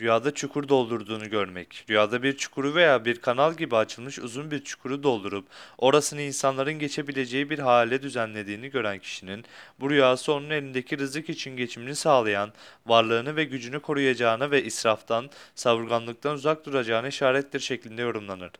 Rüyada çukur doldurduğunu görmek. Rüyada bir çukuru veya bir kanal gibi açılmış uzun bir çukuru doldurup orasını insanların geçebileceği bir hale düzenlediğini gören kişinin bu rüyası onun elindeki rızık için geçimini sağlayan, varlığını ve gücünü koruyacağına ve israftan, savurganlıktan uzak duracağına işarettir şeklinde yorumlanır.